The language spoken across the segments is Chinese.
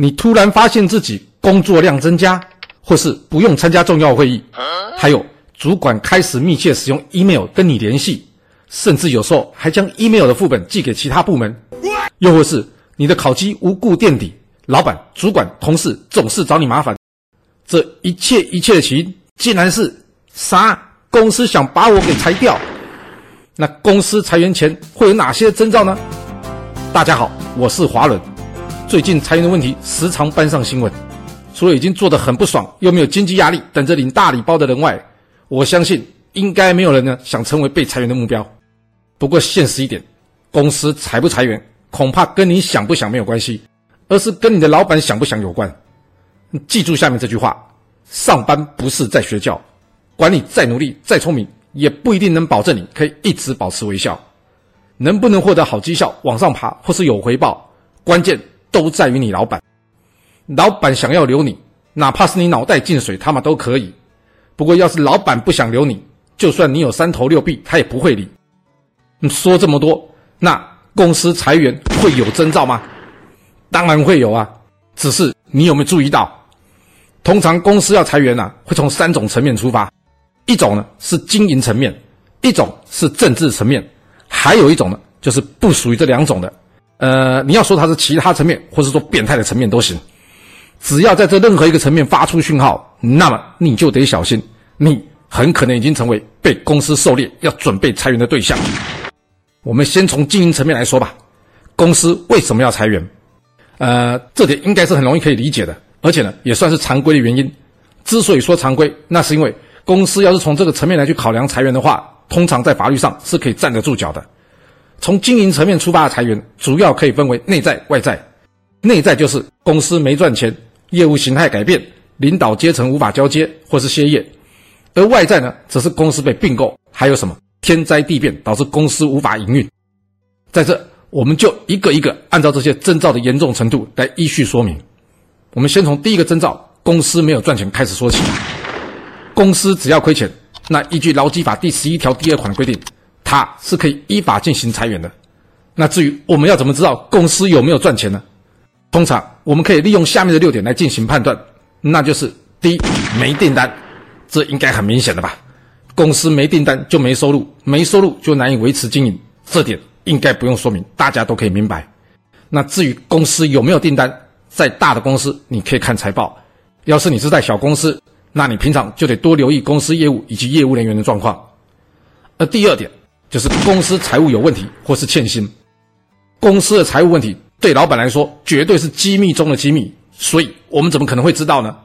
你突然发现自己工作量增加，或是不用参加重要会议，还有主管开始密切使用 email 跟你联系，甚至有时候还将 email 的副本寄给其他部门，又或是你的考绩无故垫底，老板、主管、同事总是找你麻烦，这一切一切的起因，竟然是啥？公司想把我给裁掉？那公司裁员前会有哪些征兆呢？大家好，我是华伦。最近裁员的问题时常搬上新闻，除了已经做得很不爽，又没有经济压力，等着领大礼包的人外，我相信应该没有人呢想成为被裁员的目标。不过现实一点，公司裁不裁员，恐怕跟你想不想没有关系，而是跟你的老板想不想有关。记住下面这句话：上班不是在学教，管你再努力、再聪明。也不一定能保证你可以一直保持微笑，能不能获得好绩效、往上爬或是有回报，关键都在于你老板。老板想要留你，哪怕是你脑袋进水，他们都可以。不过要是老板不想留你，就算你有三头六臂，他也不会理。你说这么多，那公司裁员会有征兆吗？当然会有啊，只是你有没有注意到？通常公司要裁员啊，会从三种层面出发。一种呢是经营层面，一种是政治层面，还有一种呢就是不属于这两种的。呃，你要说它是其他层面，或者说变态的层面都行，只要在这任何一个层面发出讯号，那么你就得小心，你很可能已经成为被公司狩猎、要准备裁员的对象。我们先从经营层面来说吧，公司为什么要裁员？呃，这点应该是很容易可以理解的，而且呢也算是常规的原因。之所以说常规，那是因为。公司要是从这个层面来去考量裁员的话，通常在法律上是可以站得住脚的。从经营层面出发的裁员，主要可以分为内在、外在。内在就是公司没赚钱，业务形态改变，领导阶层无法交接或是歇业；而外在呢，则是公司被并购，还有什么天灾地变导致公司无法营运。在这，我们就一个一个按照这些征兆的严重程度来依序说明。我们先从第一个征兆，公司没有赚钱开始说起。公司只要亏钱，那依据劳基法第十一条第二款规定，他是可以依法进行裁员的。那至于我们要怎么知道公司有没有赚钱呢？通常我们可以利用下面的六点来进行判断。那就是第一，没订单，这应该很明显的吧？公司没订单就没收入，没收入就难以维持经营，这点应该不用说明，大家都可以明白。那至于公司有没有订单，在大的公司你可以看财报，要是你是在小公司。那你平常就得多留意公司业务以及业务人员的状况。而第二点就是公司财务有问题或是欠薪。公司的财务问题对老板来说绝对是机密中的机密，所以我们怎么可能会知道呢？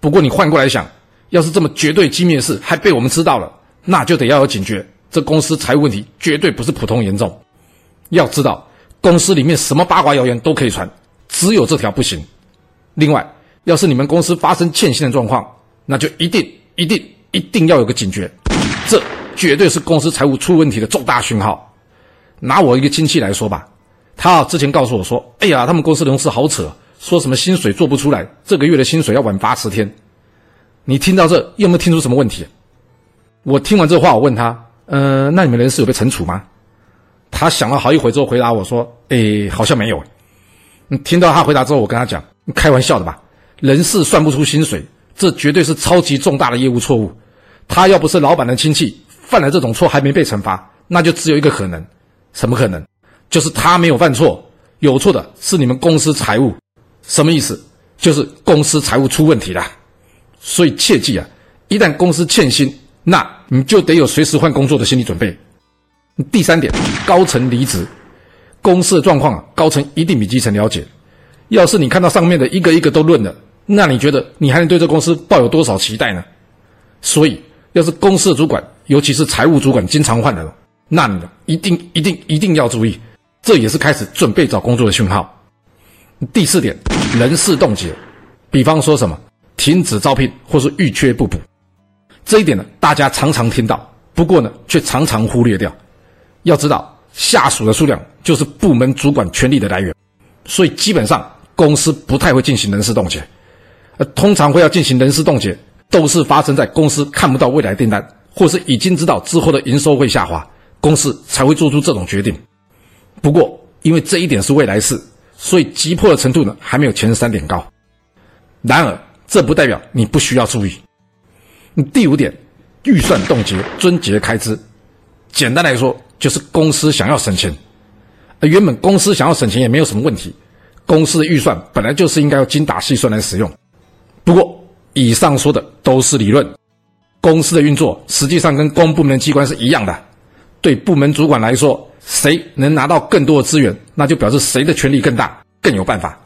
不过你换过来想，要是这么绝对机密的事还被我们知道了，那就得要有警觉，这公司财务问题绝对不是普通严重。要知道，公司里面什么八卦谣言都可以传，只有这条不行。另外，要是你们公司发生欠薪的状况，那就一定、一定、一定要有个警觉，这绝对是公司财务出问题的重大讯号。拿我一个亲戚来说吧，他之前告诉我说：“哎呀，他们公司同事好扯，说什么薪水做不出来，这个月的薪水要晚发十天。”你听到这有没有听出什么问题？我听完这话，我问他：“呃，那你们人事有被惩处吗？”他想了好一会之后回答我说：“哎，好像没有。”你听到他回答之后，我跟他讲：“开玩笑的吧？人事算不出薪水。”这绝对是超级重大的业务错误。他要不是老板的亲戚，犯了这种错还没被惩罚，那就只有一个可能，什么可能？就是他没有犯错，有错的是你们公司财务。什么意思？就是公司财务出问题了。所以切记啊，一旦公司欠薪，那你就得有随时换工作的心理准备。第三点，高层离职，公司的状况啊，高层一定比基层了解。要是你看到上面的一个一个都论了。那你觉得你还能对这公司抱有多少期待呢？所以，要是公司的主管，尤其是财务主管经常换人，那你一定一定一定要注意，这也是开始准备找工作的讯号。第四点，人事冻结，比方说什么停止招聘或是预缺不补，这一点呢，大家常常听到，不过呢，却常常忽略掉。要知道，下属的数量就是部门主管权力的来源，所以基本上公司不太会进行人事冻结。呃，通常会要进行人事冻结，都是发生在公司看不到未来订单，或是已经知道之后的营收会下滑，公司才会做出这种决定。不过，因为这一点是未来事，所以急迫的程度呢还没有前三点高。然而，这不代表你不需要注意。第五点，预算冻结、遵节开支。简单来说，就是公司想要省钱。而原本公司想要省钱也没有什么问题，公司的预算本来就是应该要精打细算来使用。不过，以上说的都是理论。公司的运作实际上跟公部门机关是一样的。对部门主管来说，谁能拿到更多的资源，那就表示谁的权力更大、更有办法。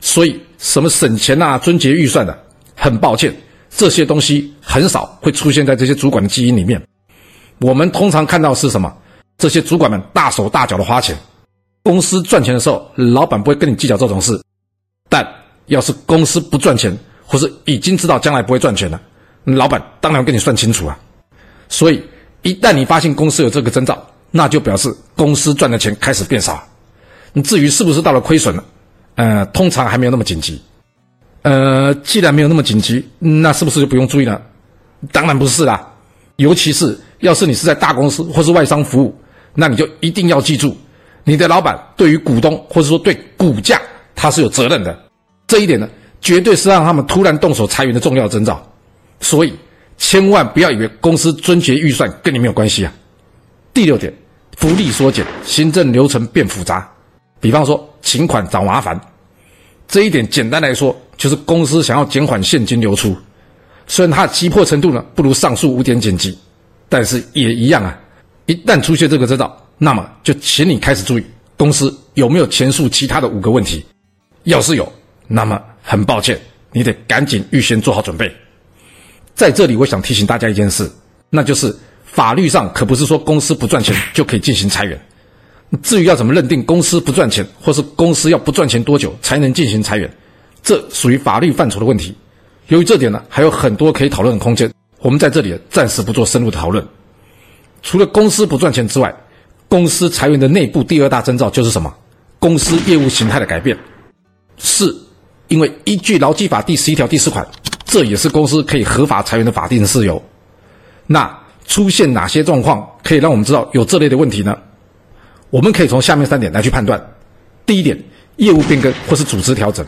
所以，什么省钱啊、遵节预算的，很抱歉，这些东西很少会出现在这些主管的基因里面。我们通常看到是什么？这些主管们大手大脚的花钱。公司赚钱的时候，老板不会跟你计较这种事。但要是公司不赚钱，或是已经知道将来不会赚钱了，老板当然跟你算清楚啊。所以，一旦你发现公司有这个征兆，那就表示公司赚的钱开始变少。你至于是不是到了亏损了？呃，通常还没有那么紧急。呃，既然没有那么紧急，那是不是就不用注意了？当然不是啦。尤其是要是你是在大公司或是外商服务，那你就一定要记住，你的老板对于股东或者说对股价他是有责任的。这一点呢，绝对是让他们突然动手裁员的重要征兆。所以，千万不要以为公司遵循预算跟你没有关系啊。第六点，福利缩减，行政流程变复杂。比方说，请款找麻烦，这一点简单来说，就是公司想要减缓现金流出。虽然它的急迫程度呢不如上述五点紧急，但是也一样啊。一旦出现这个征兆，那么就请你开始注意公司有没有前述其他的五个问题。要是有，那么很抱歉，你得赶紧预先做好准备。在这里，我想提醒大家一件事，那就是法律上可不是说公司不赚钱就可以进行裁员。至于要怎么认定公司不赚钱，或是公司要不赚钱多久才能进行裁员，这属于法律范畴的问题。由于这点呢，还有很多可以讨论的空间，我们在这里暂时不做深入的讨论。除了公司不赚钱之外，公司裁员的内部第二大征兆就是什么？公司业务形态的改变。是，因为依据劳基法第十一条第四款，这也是公司可以合法裁员的法定事由。那出现哪些状况可以让我们知道有这类的问题呢？我们可以从下面三点来去判断：第一点，业务变更或是组织调整；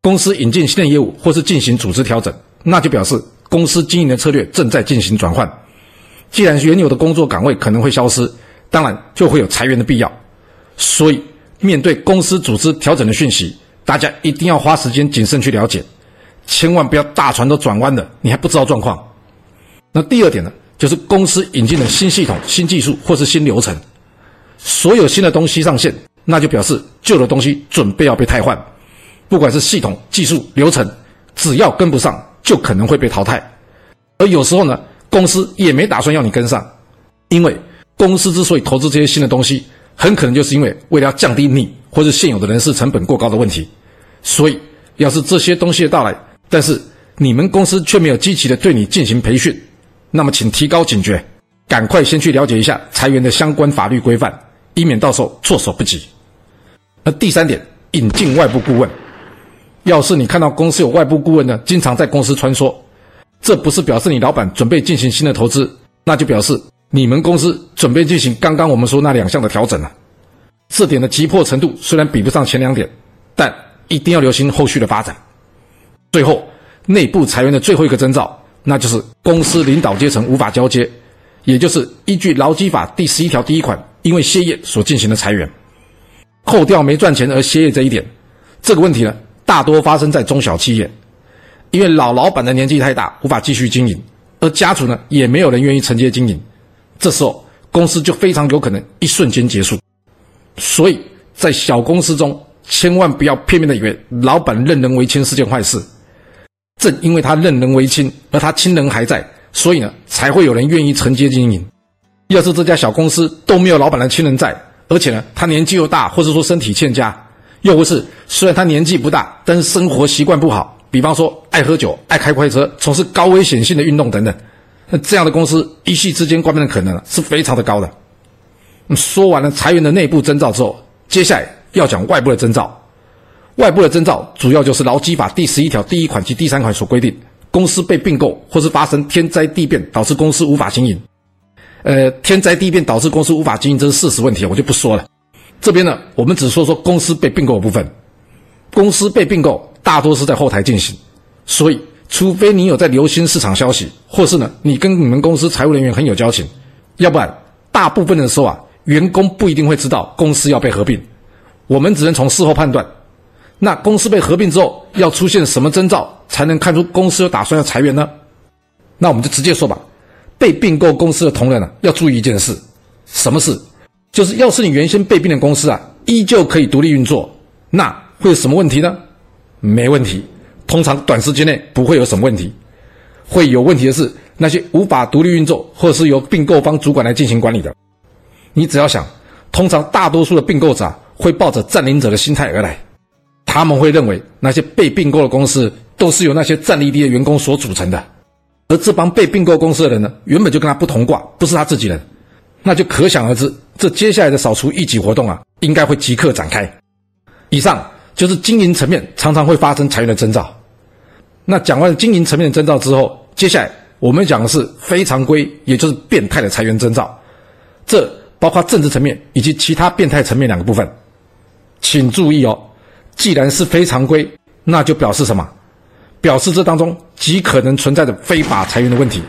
公司引进新的业务或是进行组织调整，那就表示公司经营的策略正在进行转换。既然原有的工作岗位可能会消失，当然就会有裁员的必要。所以，面对公司组织调整的讯息，大家一定要花时间谨慎去了解，千万不要大船都转弯了，你还不知道状况。那第二点呢，就是公司引进了新系统、新技术或是新流程。所有新的东西上线，那就表示旧的东西准备要被汰换。不管是系统、技术、流程，只要跟不上，就可能会被淘汰。而有时候呢，公司也没打算要你跟上，因为公司之所以投资这些新的东西，很可能就是因为为了要降低你或者现有的人事成本过高的问题。所以，要是这些东西的到来，但是你们公司却没有积极的对你进行培训，那么请提高警觉，赶快先去了解一下裁员的相关法律规范。以免到时候措手不及。那第三点，引进外部顾问。要是你看到公司有外部顾问呢，经常在公司穿梭，这不是表示你老板准备进行新的投资，那就表示你们公司准备进行刚刚我们说那两项的调整了。这点的急迫程度虽然比不上前两点，但一定要留心后续的发展。最后，内部裁员的最后一个征兆，那就是公司领导阶层无法交接，也就是依据劳基法第十一条第一款。因为歇业所进行的裁员，扣掉没赚钱而歇业这一点，这个问题呢，大多发生在中小企业，因为老老板的年纪太大，无法继续经营，而家族呢也没有人愿意承接经营，这时候公司就非常有可能一瞬间结束。所以在小公司中，千万不要片面的以为老板任人唯亲是件坏事，正因为他任人唯亲，而他亲人还在，所以呢，才会有人愿意承接经营。要是这家小公司都没有老板的亲人在，而且呢，他年纪又大，或者说身体欠佳，又或是虽然他年纪不大，但是生活习惯不好，比方说爱喝酒、爱开快车、从事高危险性的运动等等，那这样的公司一夕之间关门的可能是非常的高的。说完了裁员的内部征兆之后，接下来要讲外部的征兆。外部的征兆主要就是劳基法第十一条第一款及第三款所规定，公司被并购或是发生天灾地变导致公司无法经营。呃，天灾地变导致公司无法经营，这是事实问题，我就不说了。这边呢，我们只说说公司被并购的部分。公司被并购大多是在后台进行，所以除非你有在留心市场消息，或是呢你跟你们公司财务人员很有交情，要不然大部分的时候啊，员工不一定会知道公司要被合并。我们只能从事后判断。那公司被合并之后，要出现什么征兆才能看出公司有打算要裁员呢？那我们就直接说吧。被并购公司的同仁呢，要注意一件事，什么事？就是要是你原先被并的公司啊，依旧可以独立运作，那会有什么问题呢？没问题，通常短时间内不会有什么问题。会有问题的是那些无法独立运作，或者是由并购方主管来进行管理的。你只要想，通常大多数的并购者啊会抱着占领者的心态而来。他们会认为那些被并购的公司都是由那些战力低的员工所组成的，而这帮被并购公司的人呢，原本就跟他不同挂，不是他自己人，那就可想而知，这接下来的扫除异己活动啊，应该会即刻展开。以上就是经营层面常常会发生裁员的征兆。那讲完经营层面的征兆之后，接下来我们讲的是非常规，也就是变态的裁员征兆，这包括政治层面以及其他变态层面两个部分，请注意哦。既然是非常规，那就表示什么？表示这当中极可能存在着非法裁员的问题。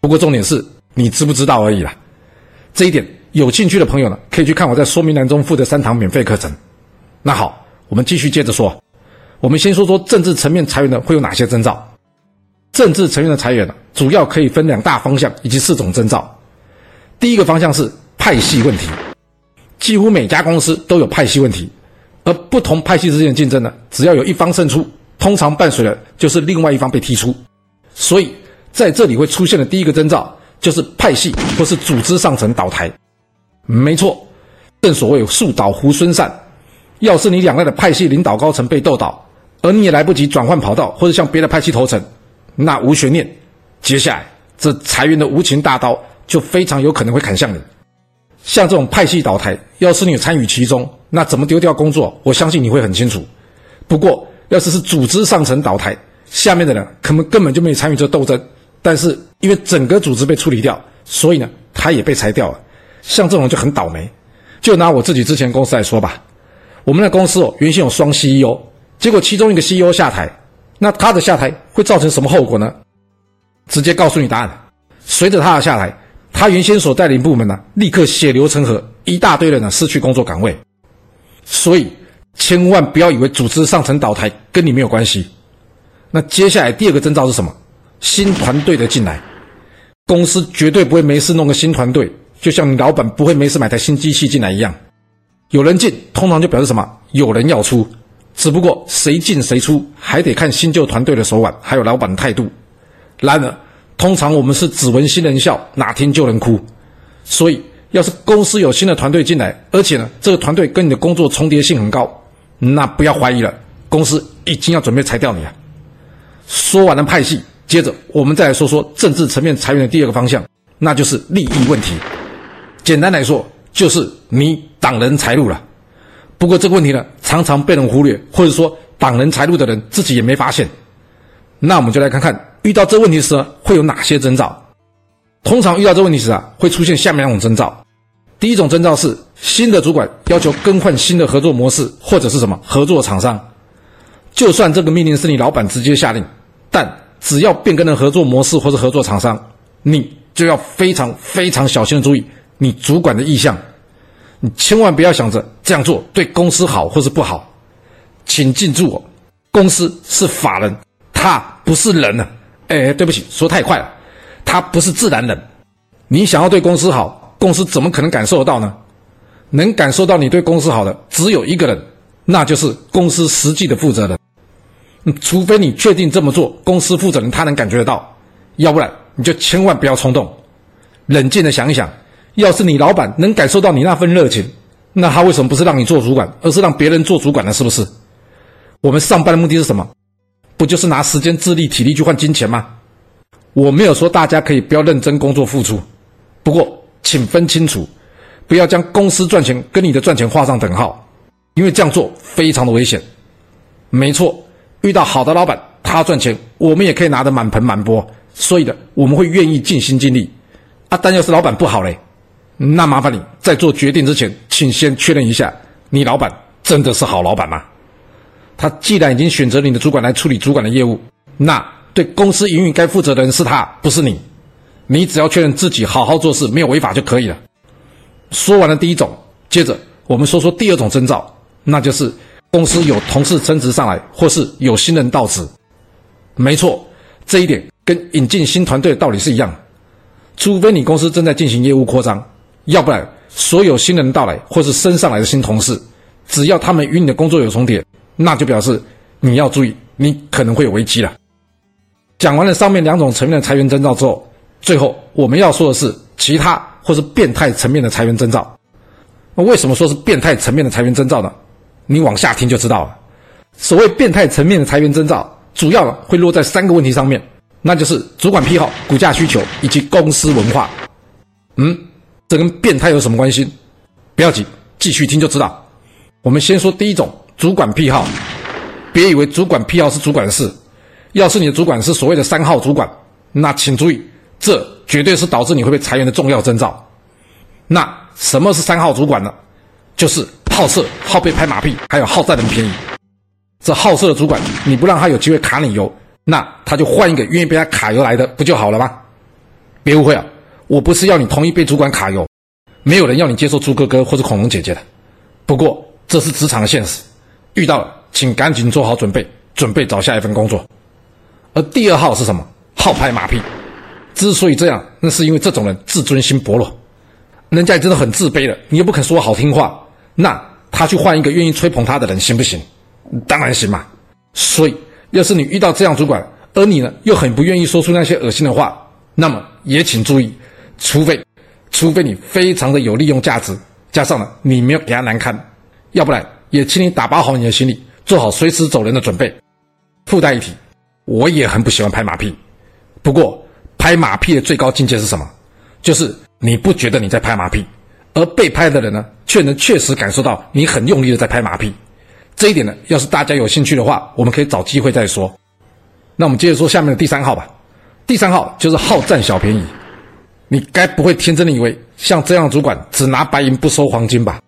不过重点是你知不知道而已啦。这一点有兴趣的朋友呢，可以去看我在说明栏中附的三堂免费课程。那好，我们继续接着说。我们先说说政治层面裁员的会有哪些征兆。政治层面的裁员呢，主要可以分两大方向以及四种征兆。第一个方向是派系问题，几乎每家公司都有派系问题。而不同派系之间的竞争呢，只要有一方胜出，通常伴随的就是另外一方被踢出。所以在这里会出现的第一个征兆，就是派系或是组织上层倒台。没错，正所谓树倒猢狲散。要是你两岸的派系领导高层被斗倒，而你也来不及转换跑道或者向别的派系投诚，那无悬念，接下来这裁员的无情大刀就非常有可能会砍向你。像这种派系倒台，要是你参与其中，那怎么丢掉工作？我相信你会很清楚。不过，要是是组织上层倒台，下面的人可能根本就没参与这斗争，但是因为整个组织被处理掉，所以呢，他也被裁掉了。像这种就很倒霉。就拿我自己之前公司来说吧，我们的公司哦，原先有双 CEO，结果其中一个 CEO 下台，那他的下台会造成什么后果呢？直接告诉你答案，随着他的下台。他原先所带领部门呢，立刻血流成河，一大堆人呢失去工作岗位。所以千万不要以为组织上层倒台跟你没有关系。那接下来第二个征兆是什么？新团队的进来，公司绝对不会没事弄个新团队，就像你老板不会没事买台新机器进来一样。有人进，通常就表示什么？有人要出。只不过谁进谁出，还得看新旧团队的手腕，还有老板的态度。然而。通常我们是只闻新人笑，哪听旧人哭，所以要是公司有新的团队进来，而且呢，这个团队跟你的工作重叠性很高，那不要怀疑了，公司已经要准备裁掉你了。说完了派系，接着我们再来说说政治层面裁员的第二个方向，那就是利益问题。简单来说，就是你挡人财路了。不过这个问题呢，常常被人忽略，或者说挡人财路的人自己也没发现。那我们就来看看。遇到这问题时会有哪些征兆？通常遇到这问题时啊，会出现下面两种征兆。第一种征兆是新的主管要求更换新的合作模式，或者是什么合作厂商。就算这个命令是你老板直接下令，但只要变更了合作模式或者合作厂商，你就要非常非常小心的注意你主管的意向。你千万不要想着这样做对公司好或是不好。请记住哦，公司是法人，他不是人呢。哎，对不起，说太快了。他不是自然人。你想要对公司好，公司怎么可能感受得到呢？能感受到你对公司好的只有一个人，那就是公司实际的负责人。除非你确定这么做，公司负责人他能感觉得到，要不然你就千万不要冲动，冷静的想一想。要是你老板能感受到你那份热情，那他为什么不是让你做主管，而是让别人做主管呢？是不是？我们上班的目的是什么？不就是拿时间、智力、体力去换金钱吗？我没有说大家可以不要认真工作付出，不过请分清楚，不要将公司赚钱跟你的赚钱画上等号，因为这样做非常的危险。没错，遇到好的老板，他赚钱，我们也可以拿得满盆满钵，所以的我们会愿意尽心尽力。啊，但要是老板不好嘞，那麻烦你在做决定之前，请先确认一下，你老板真的是好老板吗？他既然已经选择你的主管来处理主管的业务，那对公司营运该负责的人是他，不是你。你只要确认自己好好做事，没有违法就可以了。说完了第一种，接着我们说说第二种征兆，那就是公司有同事升职上来，或是有新人到职。没错，这一点跟引进新团队的道理是一样。除非你公司正在进行业务扩张，要不然所有新人到来或是升上来的新同事，只要他们与你的工作有重叠，那就表示你要注意，你可能会有危机了。讲完了上面两种层面的裁员征兆之后。最后我们要说的是其他或是变态层面的裁员征兆。那为什么说是变态层面的裁员征兆呢？你往下听就知道了。所谓变态层面的裁员征兆，主要会落在三个问题上面，那就是主管癖好、股价需求以及公司文化。嗯，这跟变态有什么关系？不要急，继续听就知道。我们先说第一种，主管癖好。别以为主管癖好是主管的事，要是你的主管是所谓的三号主管，那请注意。这绝对是导致你会被裁员的重要征兆。那什么是三号主管呢？就是好色、好被拍马屁，还有好占人便宜。这好色的主管，你不让他有机会卡你油，那他就换一个愿意被他卡油来的，不就好了吗？别误会啊，我不是要你同意被主管卡油，没有人要你接受猪哥哥或者恐龙姐姐的。不过这是职场的现实，遇到了请赶紧做好准备，准备找下一份工作。而第二号是什么？号拍马屁。之所以这样，那是因为这种人自尊心薄弱，人家也真的很自卑了，你又不肯说好听话，那他去换一个愿意吹捧他的人行不行？当然行嘛。所以，要是你遇到这样主管，而你呢又很不愿意说出那些恶心的话，那么也请注意，除非，除非你非常的有利用价值，加上呢你没有给他难堪，要不然也请你打包好你的行李，做好随时走人的准备。附带一提，我也很不喜欢拍马屁，不过。拍马屁的最高境界是什么？就是你不觉得你在拍马屁，而被拍的人呢，却能确实感受到你很用力的在拍马屁。这一点呢，要是大家有兴趣的话，我们可以找机会再说。那我们接着说下面的第三号吧。第三号就是好占小便宜。你该不会天真的以为像这样主管只拿白银不收黄金吧？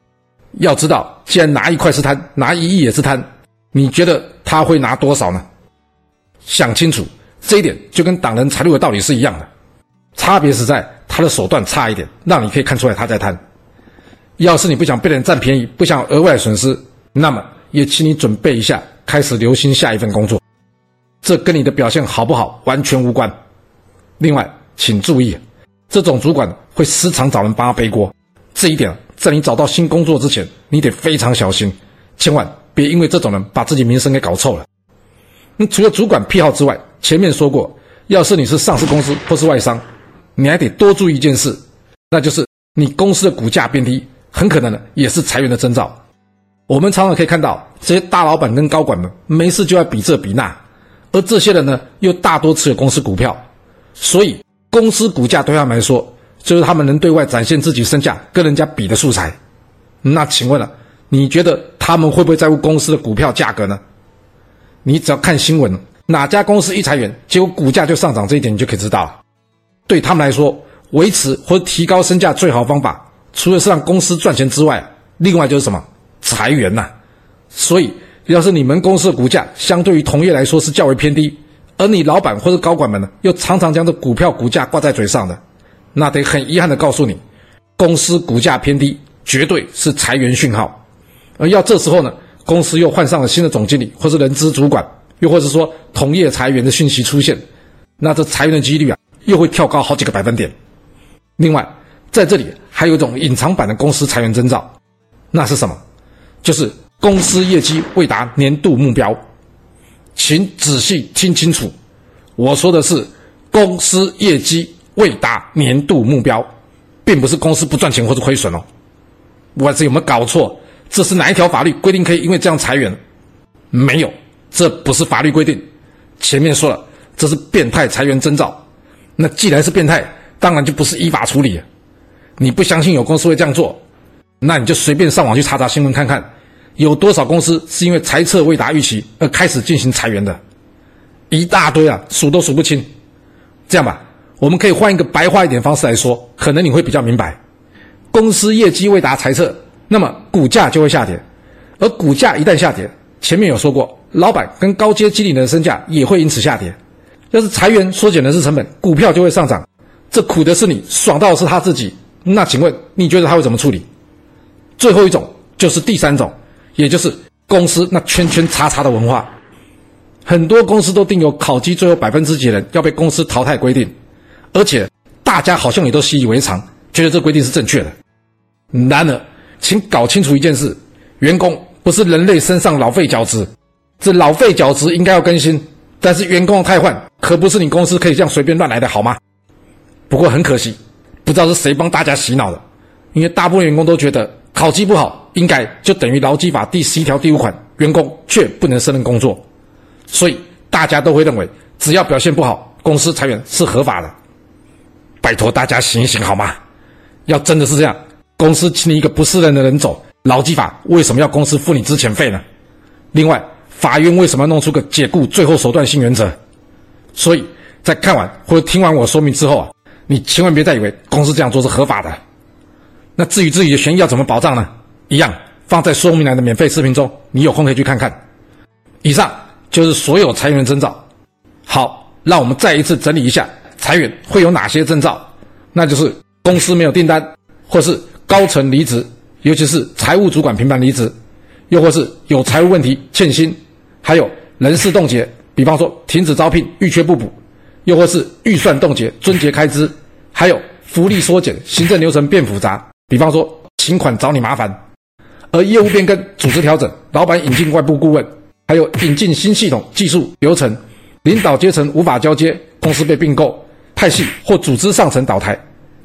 要知道，既然拿一块是贪，拿一亿也是贪，你觉得他会拿多少呢？想清楚。这一点就跟挡人财路的道理是一样的，差别是在他的手段差一点，让你可以看出来他在贪。要是你不想被人占便宜，不想额外损失，那么也请你准备一下，开始留心下一份工作。这跟你的表现好不好完全无关。另外，请注意，这种主管会时常找人帮他背锅，这一点在你找到新工作之前，你得非常小心，千万别因为这种人把自己名声给搞臭了。那除了主管癖好之外，前面说过，要是你是上市公司或是外商，你还得多注意一件事，那就是你公司的股价变低，很可能呢也是裁员的征兆。我们常常可以看到这些大老板跟高管们没事就要比这比那，而这些人呢又大多持有公司股票，所以公司股价对他们来说就是他们能对外展现自己身价跟人家比的素材。那请问了，你觉得他们会不会在乎公司的股票价格呢？你只要看新闻。哪家公司一裁员，结果股价就上涨，这一点你就可以知道了。对他们来说，维持或提高身价最好方法，除了是让公司赚钱之外，另外就是什么？裁员呐。所以，要是你们公司的股价相对于同业来说是较为偏低，而你老板或者高管们呢，又常常将这股票股价挂在嘴上的，那得很遗憾的告诉你，公司股价偏低，绝对是裁员讯号。而要这时候呢，公司又换上了新的总经理或是人资主管。又或者说同业裁员的讯息出现，那这裁员的几率啊，又会跳高好几个百分点。另外，在这里还有一种隐藏版的公司裁员征兆，那是什么？就是公司业绩未达年度目标。请仔细听清楚，我说的是公司业绩未达年度目标，并不是公司不赚钱或者亏损哦。我这有没有搞错？这是哪一条法律规定可以因为这样裁员？没有。这不是法律规定，前面说了，这是变态裁员征兆。那既然是变态，当然就不是依法处理。你不相信有公司会这样做，那你就随便上网去查查新闻看看，有多少公司是因为财测未达预期而开始进行裁员的，一大堆啊，数都数不清。这样吧，我们可以换一个白话一点方式来说，可能你会比较明白。公司业绩未达财测，那么股价就会下跌。而股价一旦下跌，前面有说过，老板跟高阶经理人的身价也会因此下跌。要是裁员缩减的是成本，股票就会上涨。这苦的是你，爽到的是他自己。那请问你觉得他会怎么处理？最后一种就是第三种，也就是公司那圈圈叉叉的文化。很多公司都定有考绩最后百分之几的人要被公司淘汰规定，而且大家好像也都习以为常，觉得这规定是正确的。然而，请搞清楚一件事：员工不是人类身上老废角质，这老废角质应该要更新。但是员工的汰换可不是你公司可以这样随便乱来的，好吗？不过很可惜，不知道是谁帮大家洗脑的，因为大部分员工都觉得考绩不好，应该就等于劳基法第十一条第五款，员工却不能胜任工作，所以大家都会认为只要表现不好，公司裁员是合法的。拜托大家醒醒好吗？要真的是这样，公司请你一个不是人的人走，劳基法为什么要公司付你之前费呢？另外。法院为什么要弄出个解雇最后手段性原则？所以在看完或者听完我说明之后啊，你千万别再以为公司这样做是合法的。那至于自己的权益要怎么保障呢？一样放在说明栏的免费视频中，你有空可以去看看。以上就是所有裁员征兆。好，让我们再一次整理一下裁员会有哪些征兆，那就是公司没有订单，或是高层离职，尤其是财务主管频繁离职，又或是有财务问题欠薪。还有人事冻结，比方说停止招聘、预缺不补，又或是预算冻结、终结开支；还有福利缩减、行政流程变复杂，比方说请款找你麻烦；而业务变更、组织调整、老板引进外部顾问，还有引进新系统、技术流程，领导阶层无法交接，公司被并购、派系或组织上层倒台；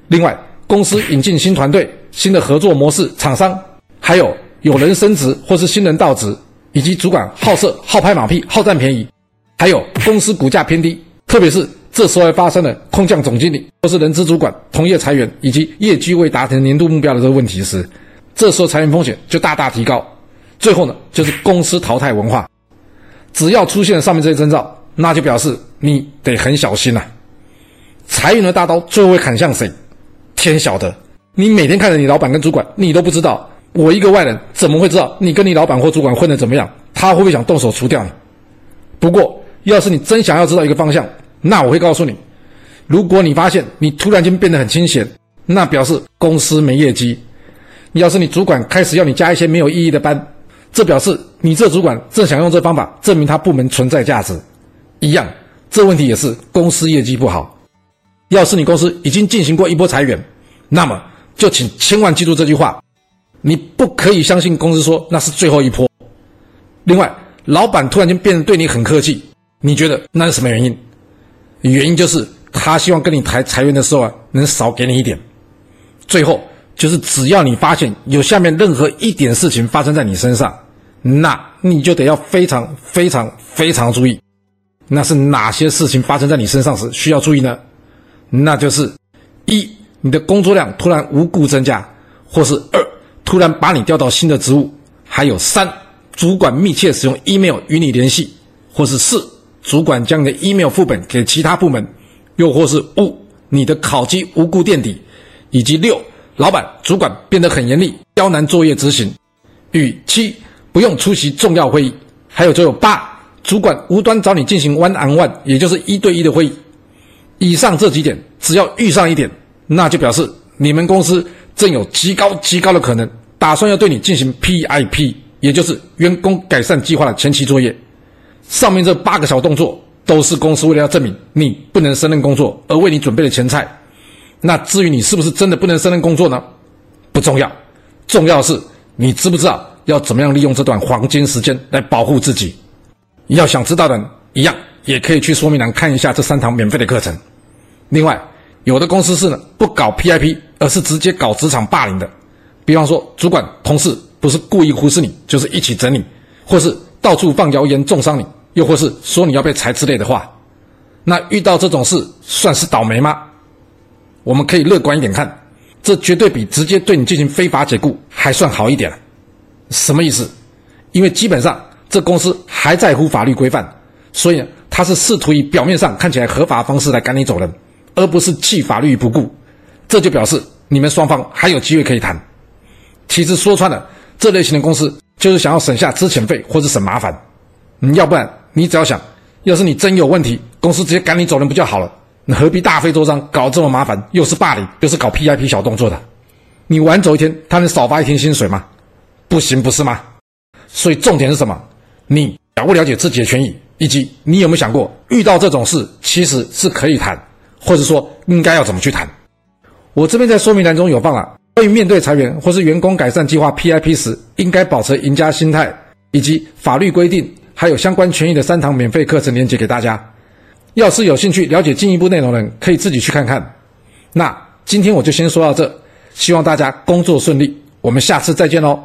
另外，公司引进新团队、新的合作模式、厂商，还有有人升职或是新人到职。以及主管好色、好拍马屁、好占便宜，还有公司股价偏低，特别是这时候发生了空降总经理或是人资主管同业裁员，以及业绩未达成年度目标的这个问题时，这时候裁员风险就大大提高。最后呢，就是公司淘汰文化，只要出现上面这些征兆，那就表示你得很小心了。裁员的大刀最后会砍向谁？天晓得。你每天看着你老板跟主管，你都不知道。我一个外人怎么会知道你跟你老板或主管混得怎么样？他会不会想动手除掉你？不过，要是你真想要知道一个方向，那我会告诉你：如果你发现你突然间变得很清闲，那表示公司没业绩；要是你主管开始要你加一些没有意义的班，这表示你这主管正想用这方法证明他部门存在价值。一样，这问题也是公司业绩不好。要是你公司已经进行过一波裁员，那么就请千万记住这句话。你不可以相信公司说那是最后一波。另外，老板突然间变得对你很客气，你觉得那是什么原因？原因就是他希望跟你谈裁员的时候啊，能少给你一点。最后就是只要你发现有下面任何一点事情发生在你身上，那你就得要非常非常非常注意。那是哪些事情发生在你身上时需要注意呢？那就是一，你的工作量突然无故增加，或是二。突然把你调到新的职务，还有三，主管密切使用 email 与你联系，或是四，主管将你的 email 副本给其他部门，又或是五，你的考绩无故垫底，以及六，老板主管变得很严厉，刁难作业执行，与七，不用出席重要会议，还有就有八，主管无端找你进行 one on one，也就是一对一的会议。以上这几点，只要遇上一点，那就表示你们公司正有极高极高的可能。打算要对你进行 PIP，也就是员工改善计划的前期作业。上面这八个小动作都是公司为了要证明你不能胜任工作而为你准备的前菜。那至于你是不是真的不能胜任工作呢？不重要，重要的是你知不知道要怎么样利用这段黄金时间来保护自己。要想知道的，一样也可以去说明栏看一下这三堂免费的课程。另外，有的公司是呢不搞 PIP，而是直接搞职场霸凌的。比方说，主管、同事不是故意忽视你，就是一起整你，或是到处放谣言重伤你，又或是说你要被裁之类的话，那遇到这种事算是倒霉吗？我们可以乐观一点看，这绝对比直接对你进行非法解雇还算好一点。什么意思？因为基本上这公司还在乎法律规范，所以他是试图以表面上看起来合法方式来赶你走人，而不是弃法律不顾。这就表示。你们双方还有机会可以谈。其实说穿了，这类型的公司就是想要省下资遣费或者省麻烦。你要不然你只要想，要是你真有问题，公司直接赶你走人不就好了？你何必大费周章搞这么麻烦？又是霸凌，又是搞 PIP 小动作的，你晚走一天，他能少发一天薪水吗？不行，不是吗？所以重点是什么？你了不了解自己的权益，以及你有没有想过，遇到这种事其实是可以谈，或者说应该要怎么去谈？我这边在说明栏中有放了关于面对裁员或是员工改善计划 PIP 时应该保持赢家心态，以及法律规定还有相关权益的三堂免费课程链接给大家。要是有兴趣了解进一步内容的人，可以自己去看看。那今天我就先说到这，希望大家工作顺利，我们下次再见喽。